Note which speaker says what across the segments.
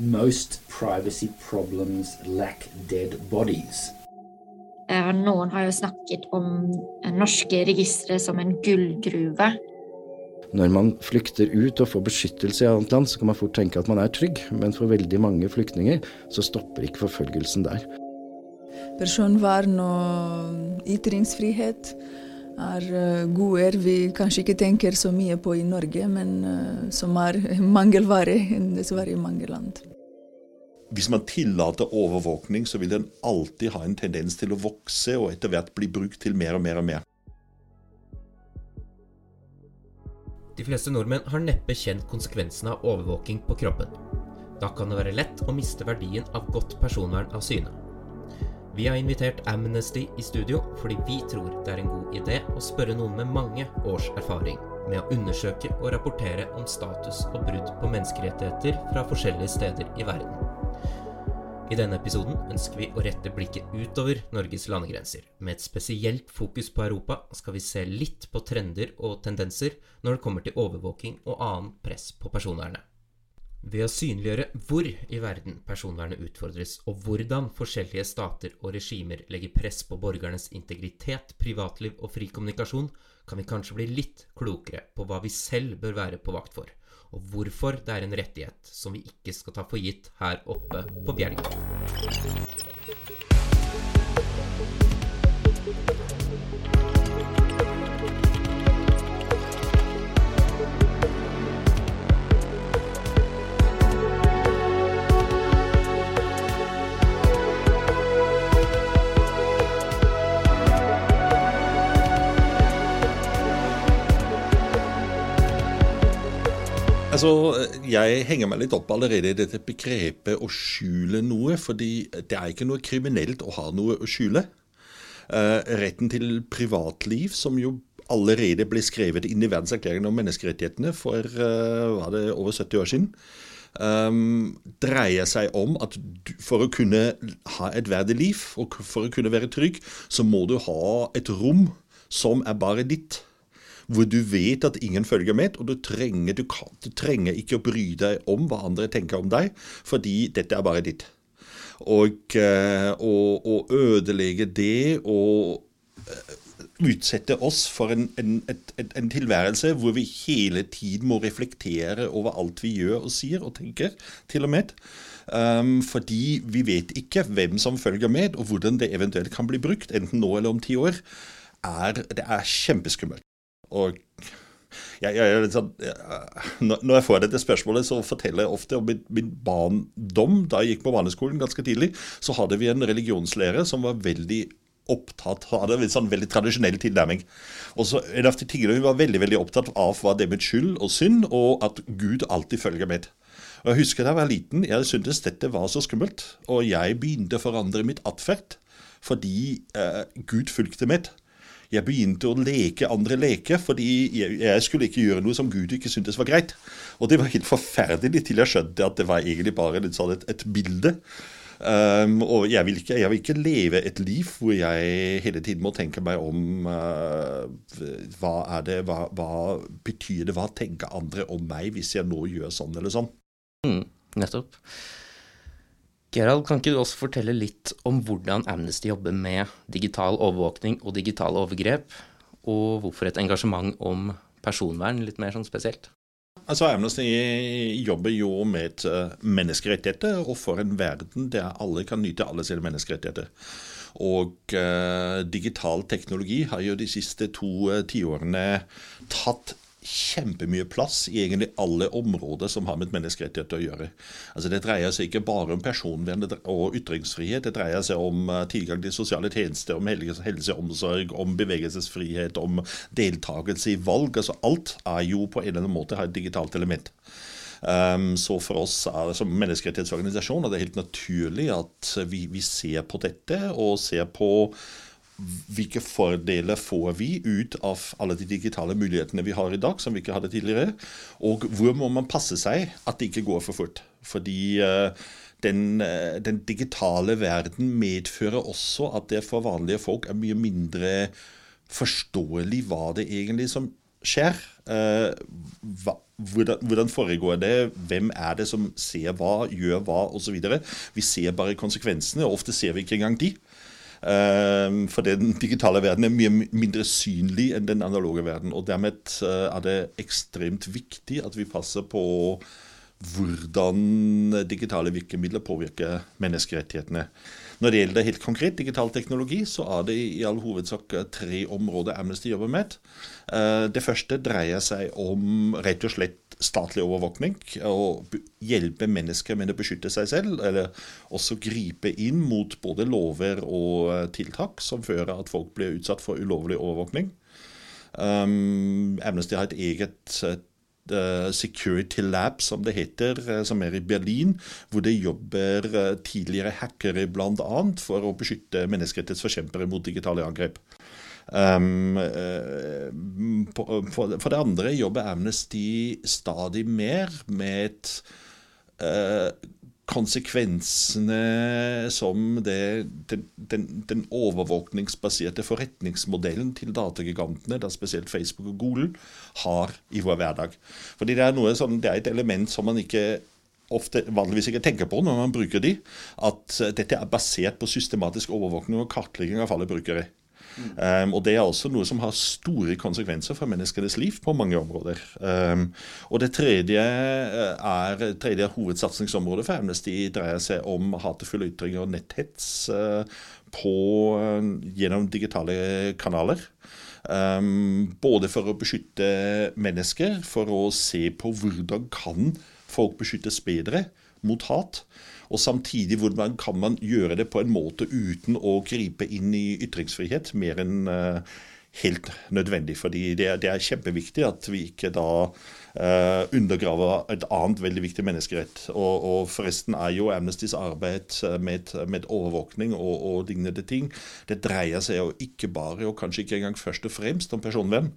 Speaker 1: Most privacy problems lack dead bodies.
Speaker 2: Eh, noen har jo snakket om norske registre som en gullgruve.
Speaker 3: Når man flykter ut og får beskyttelse i annet land, så kan man fort tenke at man er trygg, men for veldig mange flyktninger så stopper ikke forfølgelsen der.
Speaker 4: Personvern og ytringsfrihet er eh, goder vi kanskje ikke tenker så mye på i Norge, men eh, som er mangelvare dessverre i mange land.
Speaker 5: Hvis man tillater overvåkning, så vil den alltid ha en tendens til å vokse og etter hvert bli brukt til mer og mer og mer.
Speaker 6: De fleste nordmenn har neppe kjent konsekvensene av overvåking på kroppen. Da kan det være lett å miste verdien av godt personvern av syne. Vi har invitert Amnesty i studio fordi vi tror det er en god idé å spørre noen med mange års erfaring med å undersøke og rapportere om status og brudd på menneskerettigheter fra forskjellige steder i verden. I denne episoden ønsker vi å rette blikket utover Norges landegrenser. Med et spesielt fokus på Europa skal vi se litt på trender og tendenser når det kommer til overvåking og annen press på personvernet. Ved å synliggjøre hvor i verden personvernet utfordres, og hvordan forskjellige stater og regimer legger press på borgernes integritet, privatliv og fri kommunikasjon, kan vi kanskje bli litt klokere på hva vi selv bør være på vakt for, og hvorfor det er en rettighet som vi ikke skal ta for gitt her oppe på Bjelg.
Speaker 5: Altså, Jeg henger meg litt opp allerede i dette begrepet å skjule noe. fordi det er ikke noe kriminelt å ha noe å skjule. Uh, retten til privatliv, som jo allerede ble skrevet inn i verdenserklæringen om menneskerettighetene for uh, var det over 70 år siden, um, dreier seg om at du, for å kunne ha et verdig liv, og for å kunne være trygg, så må du ha et rom som er bare ditt hvor du vet at ingen følger med, og du trenger, du, kan, du trenger ikke å bry deg om hva andre tenker om deg, fordi dette er bare ditt. Og eh, å, ødelegge det og eh, utsette oss for en, en, et, en, tilværelse hvor vi hele tiden må reflektere over alt vi gjør og sier og tenker, til og med. Um, fordi vi vet ikke hvem som følger med, og hvordan det eventuelt kan bli brukt, enten nå eller om ti år. Er, det er kjempeskummelt. Og jeg, jeg, sånn, når jeg får dette spørsmålet, så forteller jeg ofte om min, min barndom. Da jeg gikk på barneskolen ganske tidlig, så hadde vi en religionslærer som var veldig opptatt hadde en sånn veldig tradisjonell tilnærming. Og så En av de tingene hun var veldig veldig opptatt av, var det med skyld og synd, og at Gud alltid følger med. Og Jeg husker da jeg var liten, jeg syntes dette var så skummelt, og jeg begynte å forandre mitt atferd fordi eh, Gud fulgte med jeg begynte å leke andre leker, fordi jeg, jeg, skulle ikke gjøre noe som Gud ikke syntes var greit. Og det var helt forferdelig til jeg skjønte at det var egentlig bare sånn et, et bilde. Um, og jeg vil, ikke, jeg vil, ikke, leve et liv hvor jeg hele tiden må tenke meg om uh, hva er det, hva, hva, betyr det, hva tenker andre om meg hvis jeg nå gjør sånn eller sånn.
Speaker 6: Mm, nettopp. Gerald, kan ikke du også fortelle litt om hvordan Amnesty jobber med digital overvåkning og digitale overgrep, og hvorfor et engasjement om personvern litt mer sånn spesielt?
Speaker 5: Altså Amnesty jobber jo med eh, menneskerettigheter, og for en verden der alle kan nyte alle sine menneskerettigheter. Og uh, digital teknologi har jo de siste to uh, tiårene tatt kjempemye plass i egentlig alle områder som har med menneskerettigheter å gjøre. Altså Det dreier seg ikke bare om personvern og ytringsfrihet. Det dreier seg om eh, tilgang til sosiale tjenester, om helseomsorg, om bevegelsesfrihet, om deltakelse i valg. altså Alt er jo på en eller annen måte har et digitalt element. Um, så for oss er, som menneskerettighetsorganisasjon er det helt naturlig at vi, vi ser på dette og ser på hvilke fordeler får vi ut av alle de digitale mulighetene vi har i dag, som vi ikke hadde tidligere? Og hvor må man passe seg at det ikke går for fort? Fordi uh, den, uh, den, digitale verden medfører også at det for vanlige folk er mye mindre forståelig hva det egentlig som skjer. Uh, hva, hvordan, hvordan foregår det? Hvem er det som ser hva, gjør hva, osv. Vi ser bare konsekvensene, og ofte ser vi ikke engang de. Uh, for den digitale verden er mye mindre synlig enn den analoge verden. Og dermed uh, er det ekstremt viktig at vi passer på hvordan digitale virkemidler påvirker menneskerettighetene. Når det gjelder helt konkret digital teknologi, så er det i all hovedsak tre områder Amnesty jobber med. Eh, det første dreier seg om rett og slett statlig overvåkning. Å hjelpe mennesker med å beskytte seg selv, eller også gripe inn mot både lover og eh, tiltak som fører at folk blir utsatt for ulovlig overvåkning. Um, Amnesty har et eget uh, Security Lab, som det heter, uh, som er i Berlin, hvor det jobber tidligere hackere bl.a. for å beskytte menneskerettighetsforkjempere mot digitale angrep. Um, for, for, det andre jobber Amnesty stadig mer med et konsekvensene som det, den, den, overvåkningsbaserte forretningsmodellen til datagigantene, da spesielt Facebook og Google, har i vår hverdag. Fordi det er, sånn, det er et element som man ikke ofte vanligvis ikke tenker på når man bruker de, at dette er basert på systematisk overvåkning og kartlegging av alle brukere. Um, og Det er også noe som har store konsekvenser for menneskenes liv på mange områder. Um, og Det tredje eh, er tredje hovedsatsingsområdet for Amnesty dreier seg om hatefulle ytringer og netthets uh, på, uh, gjennom digitale kanaler. Um, både for å beskytte mennesker, for å se på hvordan kan folk beskyttes bedre mot hat. Og samtidig hvordan kan man gjøre det på en måte uten å gripe inn i ytringsfrihet mer enn uh, helt nødvendig. fordi det det er, kjempeviktig at vi ikke da uh, undergraver et annet veldig viktig menneskerett. Og, og, forresten er jo Amnestys arbeid med, med overvåkning og, og lignende ting Det dreier seg jo ikke bare, og kanskje ikke engang først og fremst, om personvern.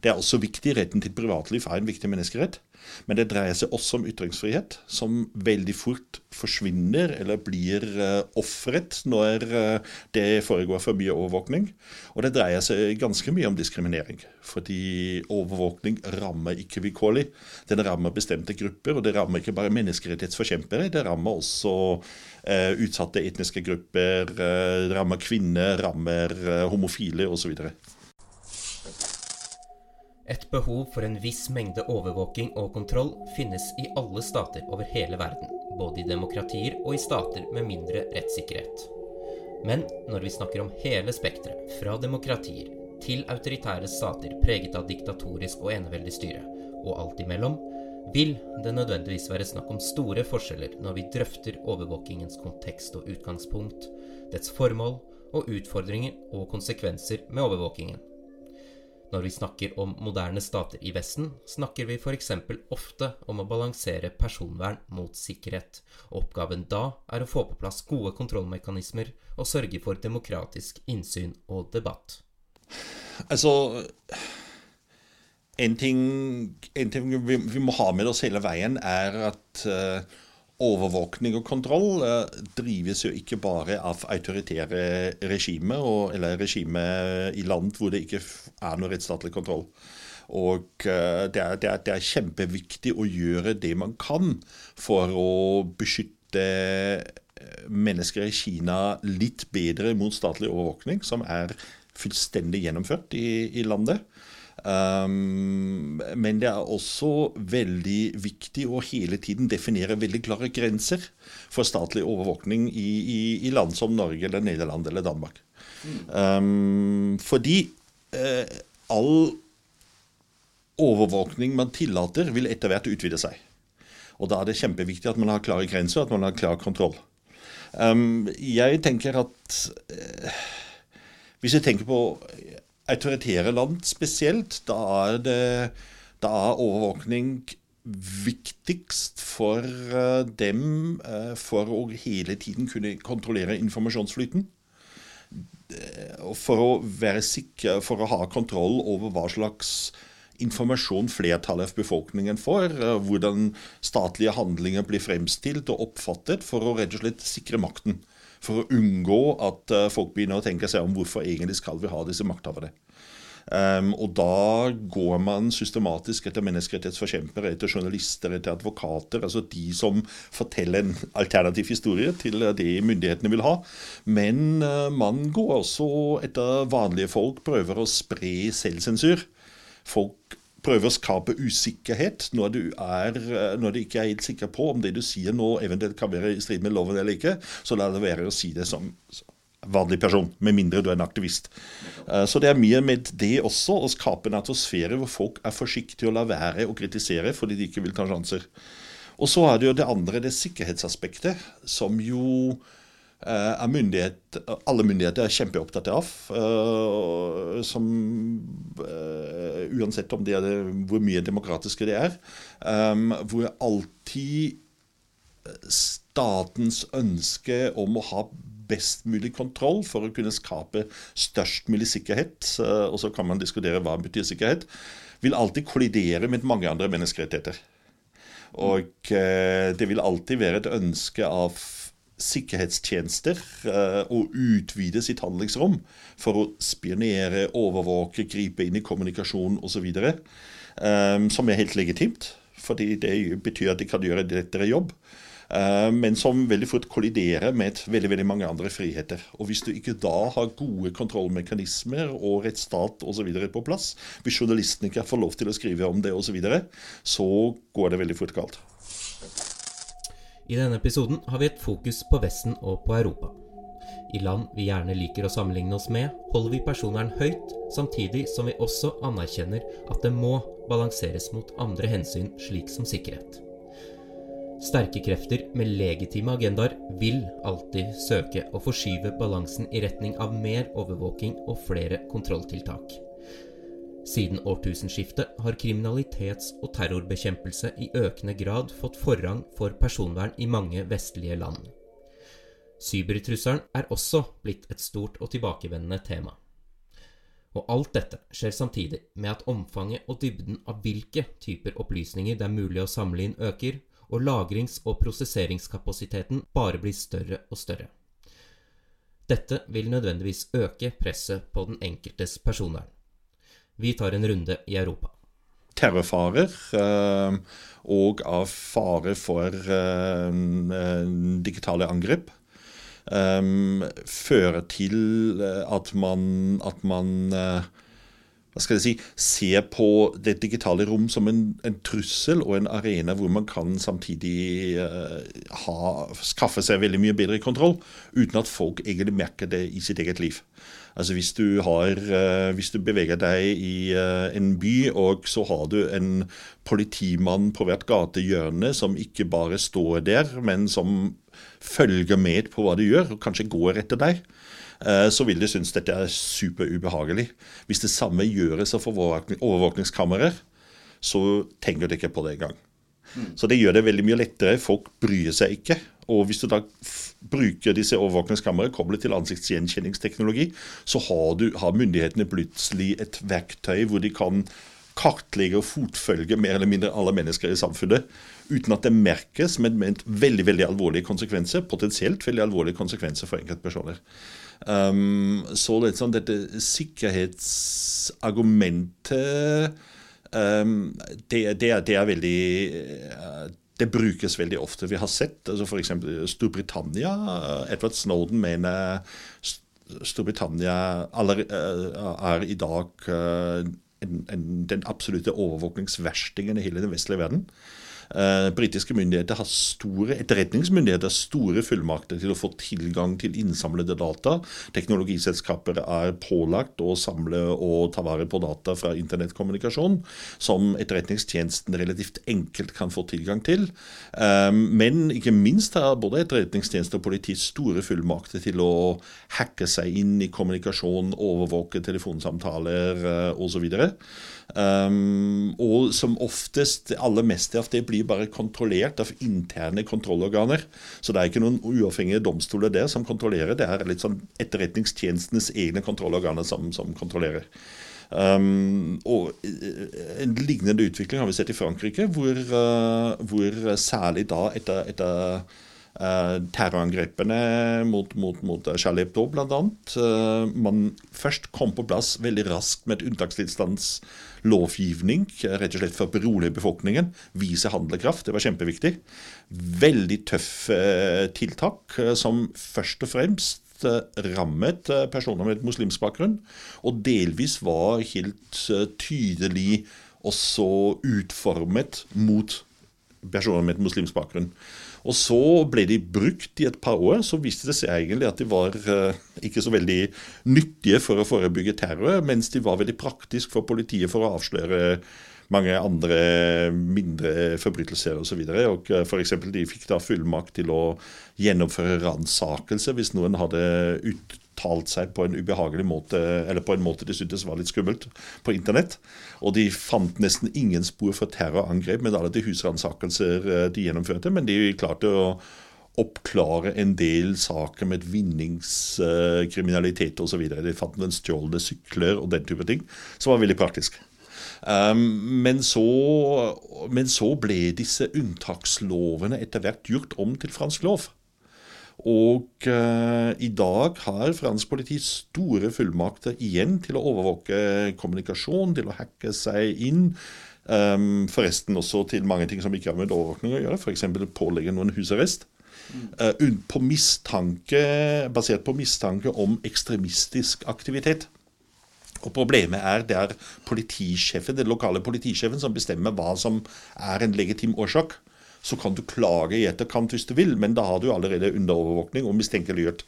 Speaker 5: Det er også viktig. Retten til privatliv er en viktig menneskerett. Men det dreier seg også om ytringsfrihet, som veldig fort forsvinner eller blir uh, ofret når uh, det foregår for mye overvåkning. Og det dreier seg ganske mye om diskriminering. Fordi overvåkning rammer ikke vilkårlig. Den rammer bestemte grupper, og det rammer ikke bare menneskerettighetsforkjempere. Det rammer også uh, utsatte etniske grupper, rammer kvinner, rammer homofile osv.
Speaker 6: Et behov for en viss mengde overvåking og kontroll finnes i alle stater over hele verden, både i demokratier og i stater med mindre rettssikkerhet. Men når vi snakker om hele spekteret, fra demokratier til autoritære stater preget av diktatorisk og eneveldig styre, og alt imellom, vil det nødvendigvis være snakk om store forskjeller når vi drøfter overvåkingens kontekst og utgangspunkt, dets formål og utfordringer og konsekvenser med overvåkingen. Når vi snakker om moderne stater i Vesten, snakker vi f.eks. ofte om å balansere personvern mot sikkerhet. Oppgaven da er å få på plass gode kontrollmekanismer og sørge for demokratisk innsyn og debatt.
Speaker 5: Altså En ting, en ting vi, vi, må ha med oss hele veien, er at uh, overvåkning og kontroll uh, drives jo ikke bare av autoritære regimer, eller regimer i land hvor det ikke er noe rettsstatlig kontroll. Og uh, det, er, det, er, det, er, kjempeviktig å gjøre det man kan for å beskytte eh, mennesker i Kina litt bedre mot statlig overvåkning, som er fullstendig gjennomført i, i landet. Um, men det er også veldig viktig å hele tiden definere veldig klare grenser for statlig overvåkning i, i, i land som Norge eller Nederland eller Danmark. Um, fordi uh, all overvåkning man tillater, vil etter hvert utvide seg. Og da er det kjempeviktig at man har klare grenser, at man har klar kontroll. Um, jeg tenker at uh, Hvis jeg tenker på autoritære land spesielt, da er, det, da er overvåkning viktigst for uh, dem uh, for å hele tiden kunne kontrollere informasjonsflyten. Uh, for å være sikker, for å ha kontroll over hva slags informasjon flertallet av befolkningen får. Hvordan statlige handlinger blir fremstilt og oppfattet, for å rett og slett sikre makten for å unngå at eh, folk begynner å tenke seg om hvorfor egentlig skal vi ha disse makthavere. Um, og da går man systematisk etter menneskerettighetsforkjempere, etter journalister, etter advokater. Altså de som forteller en alternativ historie til det myndighetene vil ha. Men uh, man går også etter vanlige folk, prøver å spre selvsensur. Folk prøver å skape usikkerhet når du, er, uh, når du ikke er helt sikker på om det du sier nå eventuelt kan være i strid med loven eller ikke. Så la det være å si det som vanlig person, med mindre du er en aktivist. Eh, så det er mye med det også, å skape en atmosfære hvor folk er forsiktige å la være å kritisere fordi de ikke vil ta sjanser. Og så er det jo det andre, det sikkerhetsaspektet, som jo eh, er myndighet, alle myndigheter er kjempeopptatt av. Uh, som uh, Uansett om det er det, hvor mye demokratiske det er. Hvor alltid statens ønske om å ha best mulig kontroll for å kunne skape størst mulig sikkerhet, og så kan man diskutere hva betyr sikkerhet, vil alltid kollidere med mange andre menneskerettigheter. Og eh, det vil alltid være et ønske av sikkerhetstjenester og utvide sitt handlingsrom for å spionere, overvåke, gripe inn i kommunikasjon osv. Eh, som er helt legitimt, fordi det betyr at de kan gjøre lettere jobb. Eh, men som veldig fort kolliderer med veldig, veldig mange andre friheter. Og Hvis du ikke da har gode kontrollmekanismer og rettsstat osv. på plass, hvis journalistene ikke får lov til å skrive om det osv., så, videre, så går det veldig fort galt.
Speaker 6: I denne episoden har vi et fokus på Vesten og på Europa. I land vi gjerne liker å sammenligne oss med, holder vi personvern høyt, samtidig som vi også anerkjenner at det må balanseres mot andre hensyn, slik som sikkerhet. Sterke krefter med legitime agendaer vil alltid søke å forskyve balansen i retning av mer overvåking og flere kontrolltiltak. Siden årtusenskiftet har kriminalitets- og terrorbekjempelse i økende grad fått forrang for personvern i mange vestlige land. Cybertrusselen er også blitt et stort og tilbakevendende tema. Og alt dette skjer samtidig med at omfanget og dybden av hvilke typer opplysninger det er mulig å samle inn, øker, og lagrings- og prosesseringskapasiteten bare blir større og større. Dette vil nødvendigvis øke presset på den enkeltes personvern. Vi tar en runde i Europa.
Speaker 5: Terrorfarer øh, og av fare for øh, digitale angrep fører til at man, at man hva skal jeg si, ser på det digitale rom som en, en, trussel og en arena hvor man kan samtidig uh, ha, skaffe seg veldig mye bedre kontroll, uten at folk egentlig merker det i sitt eget liv. Altså Hvis du, har, uh, hvis du beveger deg i uh, en by, og så har du en politimann på hvert gatehjørne som ikke bare står der, men som følger med på hva du gjør, og kanskje går etter deg, Eh, så vil de synes dette er superubehagelig. Hvis det samme gjøres av overvåkningskameraer, så tenker de ikke på det engang. Mm. Så det gjør det veldig mye lettere. Folk bryr seg ikke. Og hvis du da bruker disse overvåkningskameraene koblet til ansiktsgjenkjenningsteknologi, så har, du, har myndighetene plutselig et verktøy hvor de kan kartlegge og fotfølge mer eller mindre alle mennesker i samfunnet uten at det merkes, men med veldig veldig alvorlige konsekvenser, potensielt veldig alvorlige konsekvenser for enkeltpersoner. Um, så litt sånn, dette sikkerhetsargumentet um, det, det, det, er veldig uh, det brukes veldig ofte. Vi har sett altså f.eks. Storbritannia. Edward Snowden mener Storbritannia uh, er i dag en, den absolutte overvåkningsverstingen i hele den vestlige verden. Eh, britiske myndigheter har store etterretningsmyndigheter har store fullmakter til å få tilgang til innsamlede data. Teknologiselskaper er pålagt å samle og ta vare på data fra internettkommunikasjon, som etterretningstjenesten relativt enkelt kan få tilgang til. Eh, men ikke minst har både etterretningstjeneste og politi store fullmakter til å hacke seg inn i kommunikasjon, overvåke telefonsamtaler eh, osv. Um, og som oftest, aller meste av det blir bare kontrollert av interne kontrollorganer. Så det er ikke noen uavhengige domstoler der som kontrollerer, det er litt sånn etterretningstjenestenes egne kontrollorganer som, som kontrollerer. Um, og eh, En lignende utvikling har vi sett i Frankrike, hvor, uh, hvor særlig da etter, etter terrorangrepene mot, mot, mot Charlie Hebdo, bl.a. Uh, man først kom på plass veldig raskt med et unntakstilstandslovgivning, rett og slett for å berolige befolkningen, vise handlekraft. Det var kjempeviktig. Veldig tøff tiltak som først og fremst rammet personer med et muslimsk bakgrunn, og delvis var helt tydelig også utformet mot personer med et muslimsk bakgrunn. Og så ble de brukt i et par år. Så viste det seg egentlig at de var uh, ikke så veldig nyttige for å forebygge terror, mens de var veldig praktisk for politiet for å avsløre mange andre mindre forbrytelser osv. Og, og uh, for eksempel, de fikk da fullmakt til å gjennomføre ransakelse hvis noen hadde ut uttalt seg på en ubehagelig måte, eller på en måte de syntes var litt skummelt, på internett. Og de fant nesten ingen spor for terrorangrep med alle de husransakelser eh, de gjennomførte, men de klarte å oppklare en del saker med vinningskriminalitet osv. De fant noen stjålne sykler og den type ting, som var veldig praktisk. Um, men, så, men så ble disse unntakslovene etter hvert gjort om til fransk lov. Og eh, i dag har fransk politi store fullmakter igjen til å overvåke kommunikasjon, til å hacke seg inn. Um, forresten også til mange ting som ikke har med overvåkning å gjøre, f.eks. pålegge noen husarrest. Uh, på mistanke, basert på mistanke om ekstremistisk aktivitet. Og Problemet er det er politisjefen, den lokale politisjefen som bestemmer hva som er en legitim årsak så kan du klage i etterkant hvis du vil, men da har du allerede underovervåkning og mistenkeliggjort.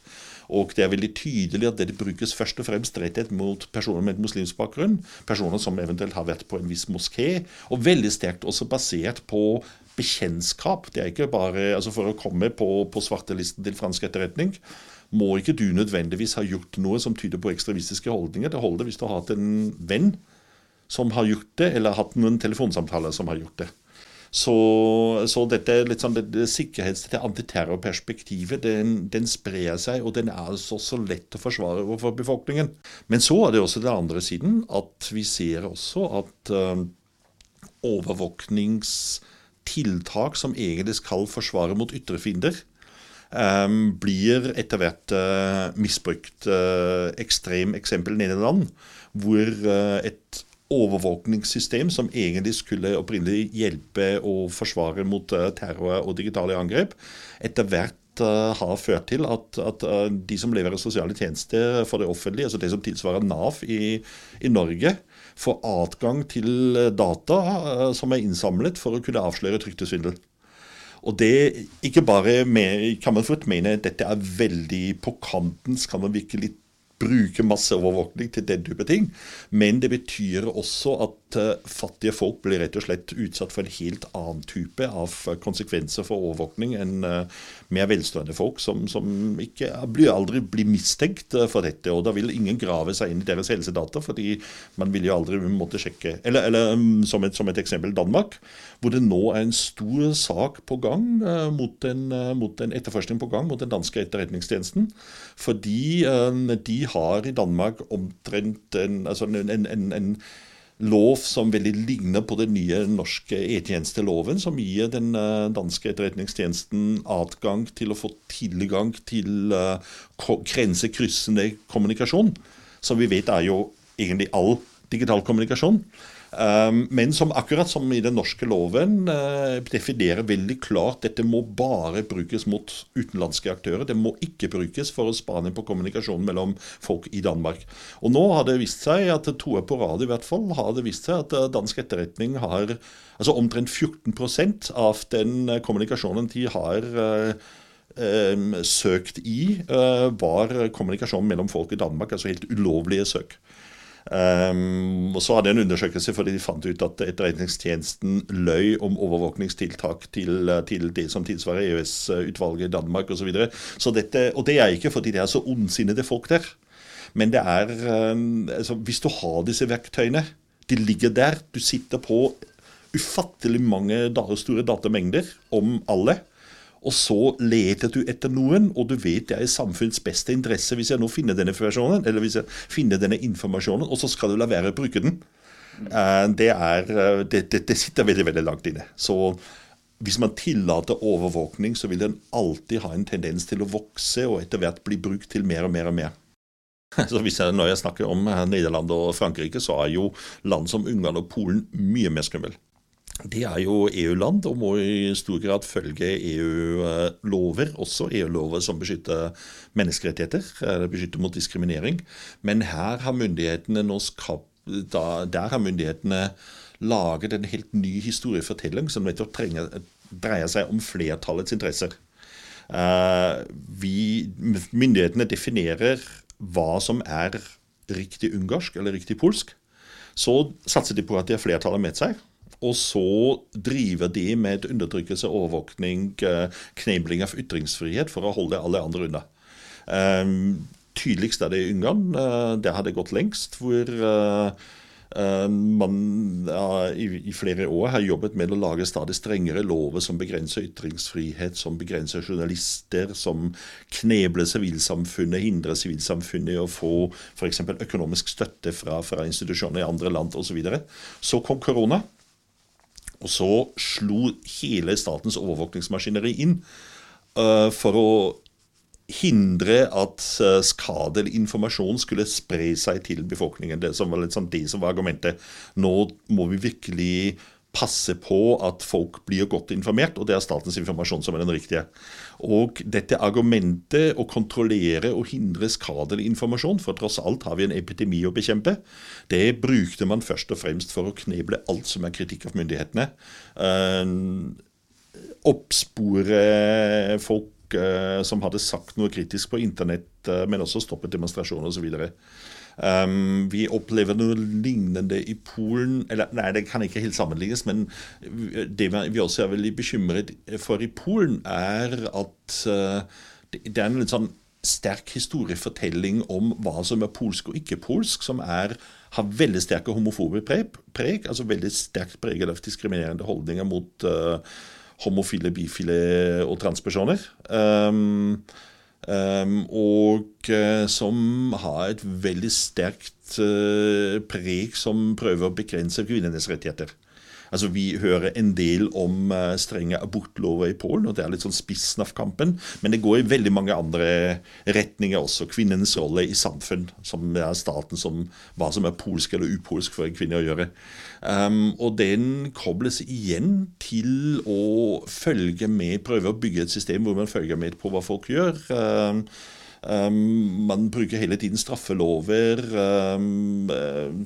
Speaker 5: Og det er veldig tydelig at det brukes først og fremst rettet mot personer med muslimsk bakgrunn. Personer som eventuelt har vært på en viss moské. Og veldig sterkt også basert på bekjentskap. Det er ikke bare, altså For å komme på, på svartelisten til fransk etterretning må ikke du nødvendigvis ha gjort noe som tyder på ekstremistiske holdninger. Det holder hvis du har hatt en venn som har gjort det, eller hatt noen telefonsamtaler som har gjort det. Så, så dette sånn, det, sikkerhets- og antiterrorperspektivet den, den sprer seg, og den er altså så lett å forsvare overfor befolkningen. Men så er det også den andre siden at vi ser også at uh, overvåkningstiltak som egentlig skal forsvare mot ytre fiender, um, blir etter hvert uh, misbrukt. Uh, ekstrem eksempel Nederland, hvor et overvåkningssystem som egentlig skulle opprinnelig hjelpe og forsvare mot eh, terror og digitale angrep, etter hvert uh, har ført til at, at uh, de som leverer sosiale tjenester for det offentlige, altså det som tilsvarer Nav i, i Norge, får adgang til data som er innsamlet for å kunne avsløre trygdesvindel. Og det ikke bare med, kan man fort mene at dette er veldig på kanten, skal man virke litt bruke masseovervåkning til den type ting. Men det betyr også at fattige folk blir rett og slett utsatt for en helt annen type av konsekvenser for overvåkning enn uh, mer velstående folk, som, som ikke aldri blir mistenkt for dette. Og da vil ingen grave seg inn i deres helsedata, fordi man vil jo aldri måtte sjekke. Eller, eller um, som, et, som, et, eksempel Danmark, hvor det nå er en stor sak på gang mot en, mot en etterforskning på gang mot den danske etterretningstjenesten. Fordi de har i Danmark omtrent en, altså en, en, lov som veldig ligner på den nye norske e-tjenesteloven, som gir den uh, danske etterretningstjenesten adgang til å få tilgang til uh, grensekryssende kommunikasjon, som vi vet er jo egentlig all digital kommunikasjon. Ehm, men som akkurat som i den norske loven eh, definerer veldig klart dette må bare brukes mot utenlandske aktører. Det må ikke brukes for å spane på kommunikasjonen mellom folk i Danmark. Og nå har det vist seg at to er på rad i hvert fall, har det vist seg at eh, dansk etterretning har altså omtrent 14% av den eh, kommunikasjonen de har søkt i, var kommunikasjon mellom folk i Danmark, altså helt ulovlige søk. Um, og Så hadde jeg en undersøkelse fordi de fant ut at etterretningstjenesten løy om overvåkningstiltak til, til det som tilsvarer EØS-utvalget i Danmark osv. Så så og det er ikke fordi det er så ondsinnede folk der. Men det er um, altså, Hvis du har disse verktøyene, de ligger der, du sitter på ufattelig mange store datamengder om alle og så leter du etter noen, og du vet det er i samfunnets beste interesse hvis jeg nå finner denne informasjonen, eller hvis jeg finner denne informasjonen, og så skal du la være å bruke den. Eh, det, er, eh, det, det, det sitter veldig veldig langt inne. Så hvis man tillater overvåkning, så vil den alltid ha en tendens til å vokse og etter hvert bli brukt til mer og mer og mer. Så jeg, Når jeg snakker om Nederland og Frankrike, så er jo land som Ungarn og Polen mye mer skummel. De er jo EU-land og må i stor grad følge EU-lover, også EU-lover som beskytter menneskerettigheter, eller beskytter mot diskriminering. Men her har myndighetene nå skapt der har myndighetene laget en helt ny historiefortelling som nettopp dreier seg om flertallets interesser. Uh, vi, myndighetene definerer hva som er riktig ungarsk eller riktig polsk. Så satser de på at de har flertallet med seg. Og så driver de med undertrykkelse, overvåkning, uh, knebling av ytringsfrihet for å holde alle andre unna. Um, tydeligst er det i Ungarn. Uh, det gått lengst. hvor Uh, man ja, i, i, flere år har jobbet med å lage stadig strengere lover som begrenser ytringsfrihet, som begrenser journalister, som knebler sivilsamfunnet, hindrer sivilsamfunnet i å få f.eks. økonomisk støtte fra, fra institusjoner i andre land osv. Så, videre. så kom korona, og så slo hele statens overvåkningsmaskineri inn uh, for å hindre at eh, skadelig informasjon skulle spre seg til befolkningen. Det som var sånn det som var argumentet. Nå må vi virkelig passe på at folk blir godt informert, og det er statens informasjon som er den riktige. Og dette argumentet å kontrollere og hindre skadelig informasjon, for tross alt har vi en epidemi å bekjempe, det brukte man først og fremst for å kneble alt som er kritikk av myndighetene. Uh, oppspore folk som hadde sagt noe kritisk på internett, eh, men også stoppet demonstrasjoner osv. Um, vi opplever noe lignende i Polen eller Nei, det kan ikke helt sammenlignes, men det vi også er veldig bekymret for i Polen, er at uh, det er en litt sånn sterk historiefortelling om hva som er polsk og ikke polsk, som er, har veldig sterke homofobe preg, altså veldig sterkt preget av diskriminerende holdninger mot uh, homofile, bifile og transpersoner. Um, og uh, som har et veldig sterkt uh, preg som prøver å begrense kvinnenes rettigheter. Altså, Vi hører en del om uh, strenge abortlover i Polen, og det er litt sånn spissen av kampen. Men det går i veldig mange andre retninger også. Kvinnens rolle i samfunn, som er staten som hva som er polsk eller upolsk for en kvinne å gjøre. Um, og den kobles igjen til å følge med, prøve å bygge et system hvor man følger med på hva folk gjør. Um, Um, man bruker hele tiden straffelover um,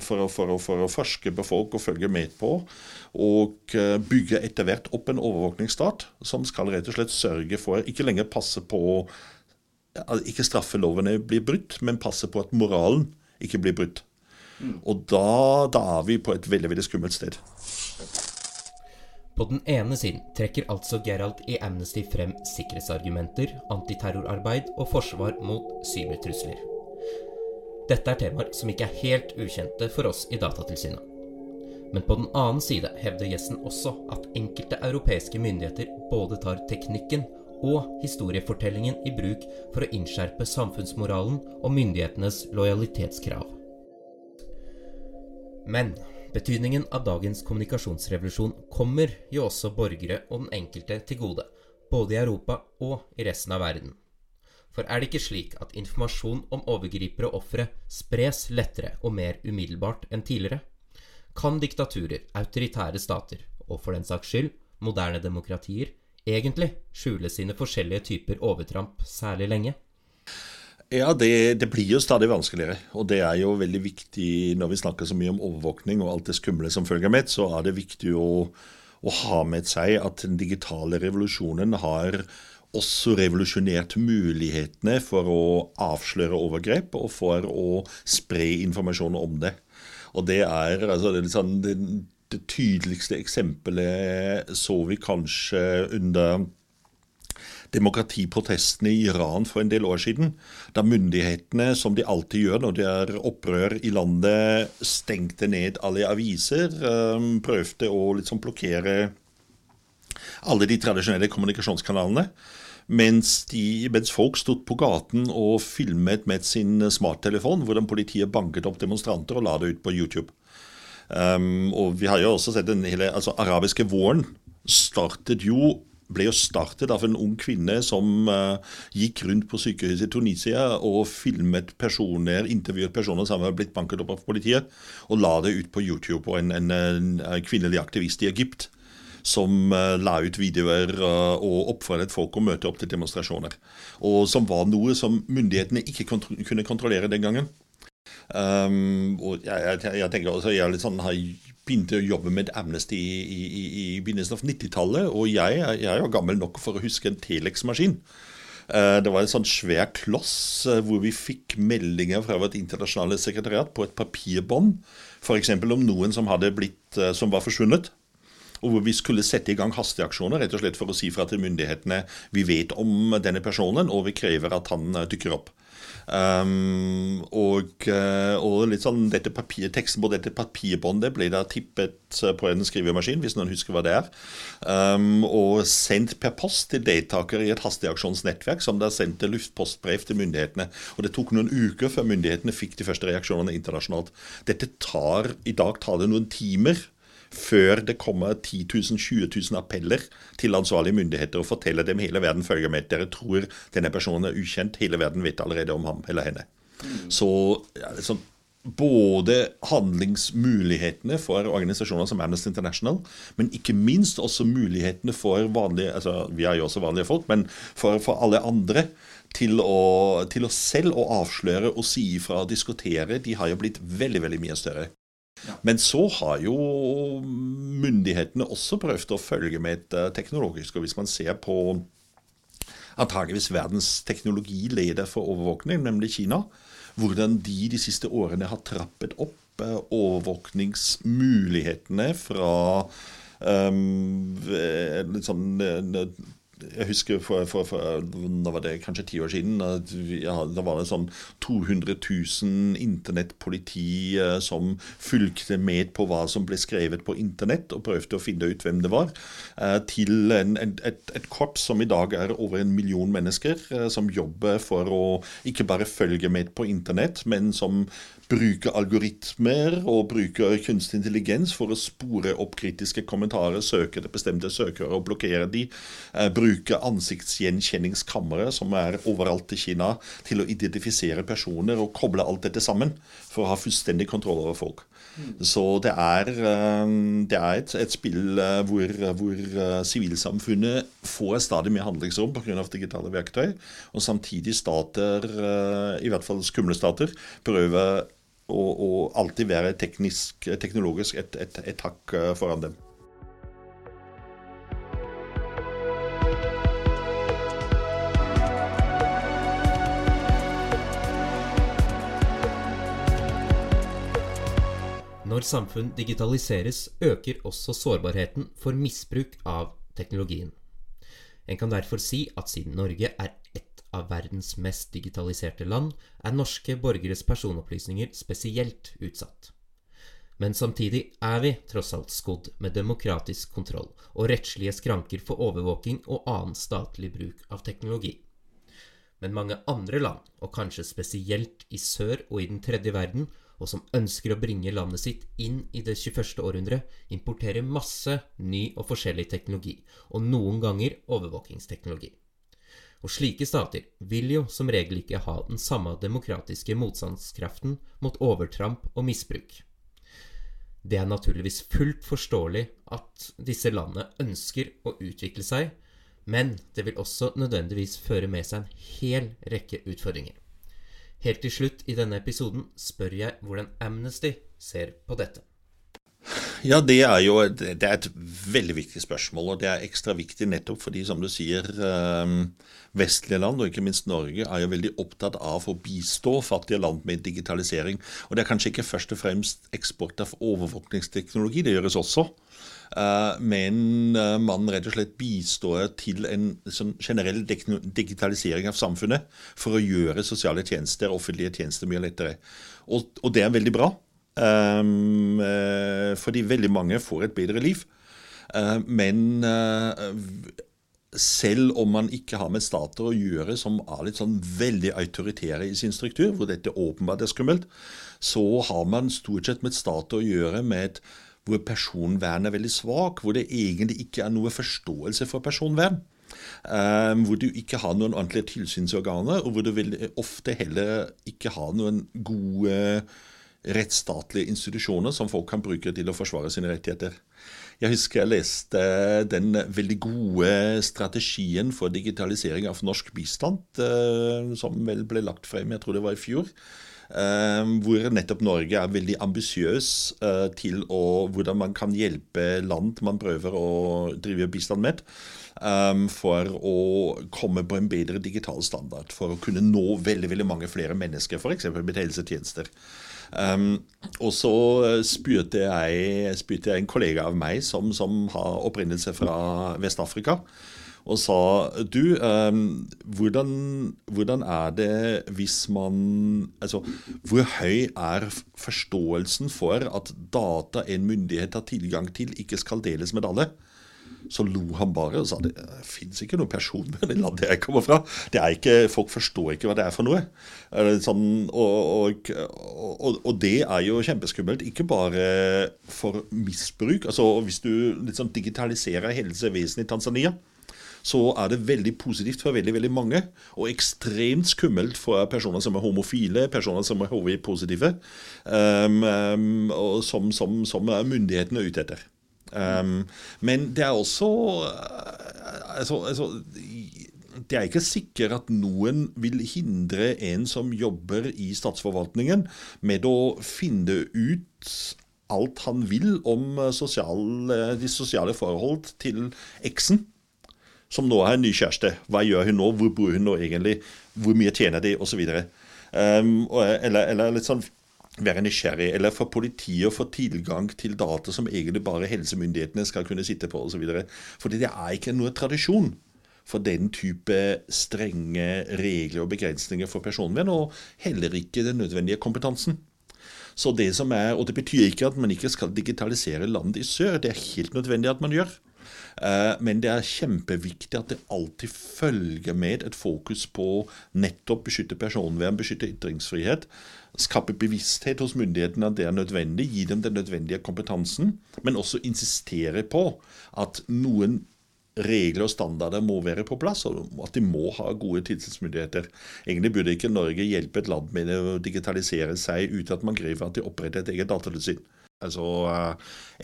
Speaker 5: for, å, for, å, for, å, forske på folk og følge med på. Og uh, bygge etter hvert opp en overvåkningsstat som skal rett og slett sørge for ikke lenger passe på at ikke straffelovene blir brutt, men passe på at moralen ikke blir brutt. Mm. Og da, da er vi på et veldig, veldig skummelt sted.
Speaker 6: På den ene siden trekker altså Gerald i Amnesty frem sikkerhetsargumenter, antiterrorarbeid og forsvar mot cybertrusler. Dette er temaer som ikke er helt ukjente for oss i Datatilsynet. Men på den annen side hevder gjesten også at enkelte europeiske myndigheter både tar teknikken og historiefortellingen i bruk for å innskjerpe samfunnsmoralen og myndighetenes lojalitetskrav. Men Betydningen av dagens kommunikasjonsrevolusjon kommer jo også borgere og den enkelte til gode, både i Europa og i resten av verden. For er det ikke slik at informasjon om overgripere og ofre spres lettere og mer umiddelbart enn tidligere? Kan diktaturer, autoritære stater, og for den saks skyld moderne demokratier, egentlig skjule sine forskjellige typer overtramp særlig lenge?
Speaker 5: Ja, det, det, blir jo stadig vanskeligere. Og det er jo veldig viktig når vi snakker så mye om overvåkning og alt det skumle som følger med, så er det viktig å, å ha med seg at den digitale revolusjonen har også revolusjonert mulighetene for å avsløre overgrep og for å spre informasjon om det. Og det er altså det, sånn, det, det tydeligste eksempelet så vi kanskje under demokratiprotestene i Iran for en del år siden. Da myndighetene, som de alltid gjør når det er opprør i landet, stengte ned alle aviser. Um, prøvde å liksom blokkere alle de tradisjonelle kommunikasjonskanalene. Mens, de, mens folk stod på gaten og filmet med sin smarttelefon hvordan politiet banket opp demonstranter og la det ut på YouTube. Um, og Vi har jo også sett den hele altså, arabiske våren startet jo ble jo startet av en ung kvinne som uh, gikk rundt på sykehuset i Tunisia og filmet personer, intervjuet personer som hadde blitt banket opp av politiet, og la det ut på YouTube på en, en, en kvinnelig aktivist i Egypt. Som uh, la ut videoer uh, og oppfordret folk å møte opp til demonstrasjoner. Og som var noe som myndighetene ikke kontro kunne kontrollere den gangen. Um, og jeg, jeg, jeg, tenker også, jeg er litt sånn, har begynte å jobbe med Amnesty i, i, i begynnelsen av 90-tallet. Og jeg, jeg, er jo gammel nok for å huske en Telex-maskin. Uh, det var en sånn svær kloss uh, hvor vi fikk meldinger fra vårt internasjonale sekretariat på et papirbånd. F.eks. om noen som, hadde blitt, uh, som var forsvunnet. Og hvor vi skulle sette i gang hasteaksjoner rett og slett for å si fra til myndighetene vi vet om denne personen, og vi krever at han dukker opp. Um, og, eh, og, litt sånn dette papir, teksten på dette papirbåndet ble da tippet eh, på en skrivemaskin, hvis noen husker hva det er. Um, og sendt per post til deltakere i et hasteaksjonsnettverk, som da sendte luftpostbrev til myndighetene. Og det tok noen uker før myndighetene fikk de første reaksjonene internasjonalt. Dette tar, I dag tar det noen timer før det kommer 10 000-20 000 appeller til ansvarlige myndigheter og forteller dem hele verden følger med. Dere tror denne personen er ukjent. Hele verden vet allerede om ham eller henne. Mm. Så sånn, både handlingsmulighetene for organisasjoner som Amnesty International, men ikke minst også mulighetene for vanlige altså Vi er jo også vanlige folk, men for, for alle andre til å, til å, selv å avsløre og si ifra og diskutere, de har jo blitt veldig veldig mye større. Men så har jo myndighetene også prøvd å følge med et teknologisk. Og hvis man ser på antageligvis verdens teknologileder for overvåkning, nemlig Kina, hvordan de de siste årene har trappet opp uh, overvåkningsmulighetene fra um, sånn jeg husker for, for, for, da var det kanskje ti år siden. Ja, da var det sånn 200 000 internettpoliti eh, som fulgte med på hva som ble skrevet på internett, og prøvde å finne ut hvem det var. Eh, til en, et, et, korps som i dag er over en million mennesker, eh, som jobber for å ikke bare følge med på internett, men som bruker algoritmer og bruke kunstig intelligens for å spore opp kritiske kommentarer, søke det bestemte søkere og blokkere de. Eh, bruke ansiktsgjenkjenningskamre som er overalt i Kina, til å identifisere personer og koble alt dette sammen for å ha fullstendig kontroll over folk. Mm. Så det er, eh, det er et, et, spill eh, hvor, hvor sivilsamfunnet får stadig mer handlingsrom pga. digitale verktøy, og samtidig stater, i hvert fall skumle stater, prøver og, og alltid være teknisk, teknologisk et, et, et hakk eh, foran dem.
Speaker 6: Når samfunn digitaliseres, øker også sårbarheten for misbruk av teknologien. En kan derfor si at siden Norge er ett av verdens mest digitaliserte land, er norske borgeres personopplysninger spesielt utsatt. Men samtidig er vi tross alt skodd med demokratisk kontroll og rettslige skranker for overvåking og annen statlig bruk av teknologi. Men mange andre land, og kanskje spesielt i sør og i den tredje verden, og som ønsker å bringe landet sitt inn i det 21. århundre, importerer masse ny og forskjellig teknologi, og noen ganger overvåkingsteknologi. Og slike stater vil jo som regel ikke ha den samme demokratiske motstandskraften mot overtramp og misbruk. Det er naturligvis fullt forståelig at disse landene ønsker å utvikle seg, men det vil også nødvendigvis føre med seg en hel rekke utfordringer. Helt til slutt i denne episoden spør jeg hvordan Amnesty ser på dette.
Speaker 5: Ja, det er jo det er et veldig viktig spørsmål, og det er ekstra viktig nettopp fordi, som du sier, ehm, vestlige land, og ikke minst Norge, er jo veldig opptatt av å bistå fattige land med digitalisering. Og det er kanskje ikke først og fremst eksport av overvåkningsteknologi, det gjøres også. Eh, men eh, man rett og slett bistår til en sånn generell digitalisering av samfunnet for å gjøre sosiale tjenester, offentlige tjenester, mye lettere. Og, og det er veldig bra. Um, fordi veldig mange får et bedre liv. Uh, men uh, selv om man ikke har med stater å gjøre som er litt sånn veldig autoritære i sin struktur, hvor dette åpenbart er skummelt, så har man stort sett med stater å gjøre med hvor personvern er veldig svak, hvor det egentlig ikke er noe forståelse for personvern. Um, hvor du ikke har noen ordentlige tilsynsorganer, og hvor du ofte heller ikke har noen gode rettsstatlige institusjoner som folk kan bruke til å forsvare sine rettigheter. Jeg husker jeg leste den veldig gode strategien for digitalisering av norsk bistand, uh, som vel ble lagt frem, jeg tror det var i fjor. Uh, hvor nettopp Norge er veldig ambisiøs uh, til å, hvordan man kan hjelpe land man prøver å drive bistand med. For å komme på en bedre digital standard. For å kunne nå veldig veldig mange flere mennesker, f.eks. med helsetjenester. Um, og så spurte jeg, spurte jeg, en kollega av meg som, som har opprinnelse fra Vest-Afrika, og sa du, um, hvordan, hvordan, er det hvis man Altså, hvor høy er forståelsen for at data en myndighet har tilgang til, ikke skal deles med alle? Så lo han bare og sa det fins ikke noen personvern i landet jeg kommer fra. Det er ikke, Folk forstår ikke hva det er for noe. Sånn, og, og, og, og, det er jo kjempeskummelt. Ikke bare for misbruk. altså Hvis du liksom digitaliserer helsevesenet i Tanzania, så er det veldig positivt for veldig veldig mange, og ekstremt skummelt for personer som er homofile, personer som er HIV-positive, um, um, som, som, som myndighetene er ute etter. Um, men det er også uh, altså, altså, Det er ikke sikkert at noen vil hindre en som jobber i statsforvaltningen, med å finne ut alt han vil om uh, sosiale, de sosiale forhold til eksen, som nå har en ny kjæreste. Hva gjør hun nå? Hvor bor hun nå egentlig? Hvor mye tjener de? Osv. Um, eller, eller litt sånn være nysgjerrig, eller for politiet å få tilgang til data som egentlig bare helsemyndighetene skal kunne sitte på osv. Fordi det er ikke noe tradisjon for den type strenge regler og begrensninger for personvern, og heller ikke den nødvendige kompetansen. Så det som er, Og det betyr ikke at man ikke skal digitalisere landet i sør, det er helt nødvendig at man gjør. Eh, men det er kjempeviktig at det alltid følger med et fokus på nettopp beskytte personvern, beskytte ytringsfrihet. Skape bevissthet hos myndighetene at det er nødvendig, gi dem den nødvendige kompetansen. Men også insistere på at noen regler og standarder må være på plass, og at de må ha gode tilsynsmyndigheter. Egentlig burde ikke Norge hjelpe et land med å digitalisere seg uten at man krever at de oppretter et eget datatilsyn. Altså uh,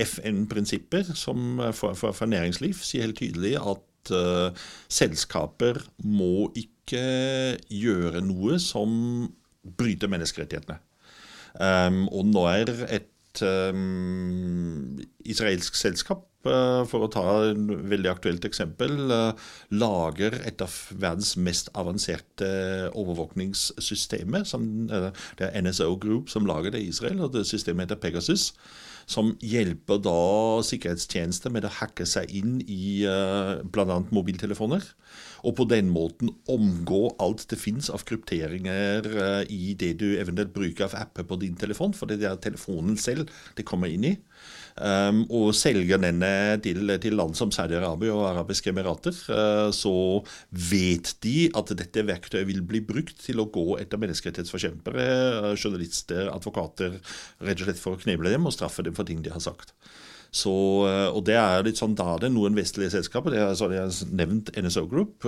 Speaker 5: FN-prinsipper uh, for, for, for, næringsliv sier helt tydelig at uh, selskaper må ikke gjøre noe som bryter menneskerettighetene. Um, og nå er et um, israelsk selskap for å ta et veldig aktuelt eksempel, uh, lager et av verdens mest avanserte overvåkningssystemer. Uh, det er NSO Group som lager det i Israel, og det systemet heter Pegasus som hjelper da sikkerhetstjenester med å hacke seg inn i bl.a. mobiltelefoner. Og på den måten omgå alt det fins av krypteringer i det du eventuelt bruker av apper på din telefon, for det er telefonen selv det kommer inn i um, og selger denne til, til land som Saudi-Arabia og Arabiske Emirater, uh, så vet de at dette verktøyet vil bli brukt til å gå etter menneskerettighetsforkjempere, uh, journalister, advokater, rett og slett for å kneble dem og straffe dem for ting de har sagt. Så, uh, og det er litt sånn da det noen vestlige selskaper, det er, så jeg har nevnt NSO Group,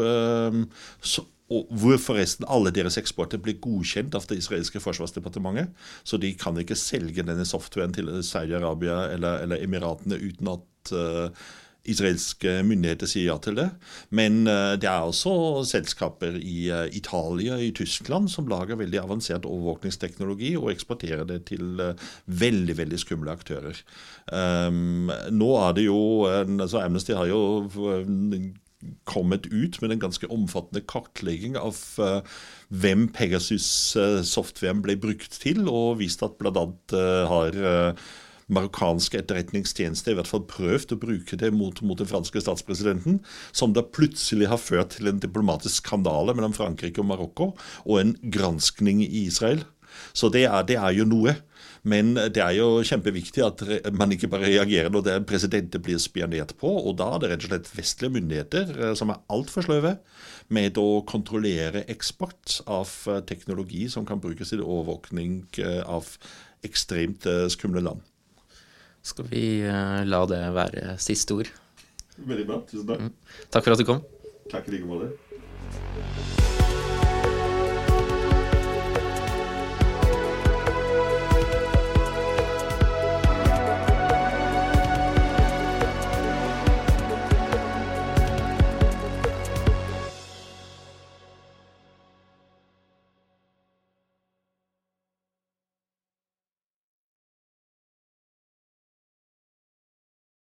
Speaker 5: så, og hvor forresten alle deres eksporter blir godkjent av det israelske forsvarsdepartementet. Så de kan ikke selge denne softwaren til Saudi-Arabia eller, eller, Emiratene uten at uh, israelske myndigheter sier ja til det. Men uh, det er også selskaper i Italia Italia i Tyskland som lager veldig avansert overvåkningsteknologi og eksporterer det til veldig veldig skumle aktører. Um, nå er det jo altså Amnesty har jo kommet ut med en ganske omfattende kartlegging av hvem Pegasus-softwaren ble brukt til, og vist at bl.a. Uh, har marokkanske etterretningstjenester i hvert fall prøvd å bruke det mot, mot, den franske statspresidenten, som da plutselig har ført til en diplomatisk skandale mellom Frankrike og Marokko, og en granskning i Israel. Så det er, det er jo noe. Men det er jo kjempeviktig at man ikke bare reagerer når det er presidenter blir spionert på. Og da er det rett og slett vestlige myndigheter eh, som er altfor sløve med å kontrollere eksport av eh, teknologi som kan brukes til overvåkning eh, av ekstremt skumle land.
Speaker 7: Skal vi eh, la det være siste ord.
Speaker 5: Veldig bra. Tusen takk.
Speaker 7: Takk for at du kom.
Speaker 5: Takk i like måte.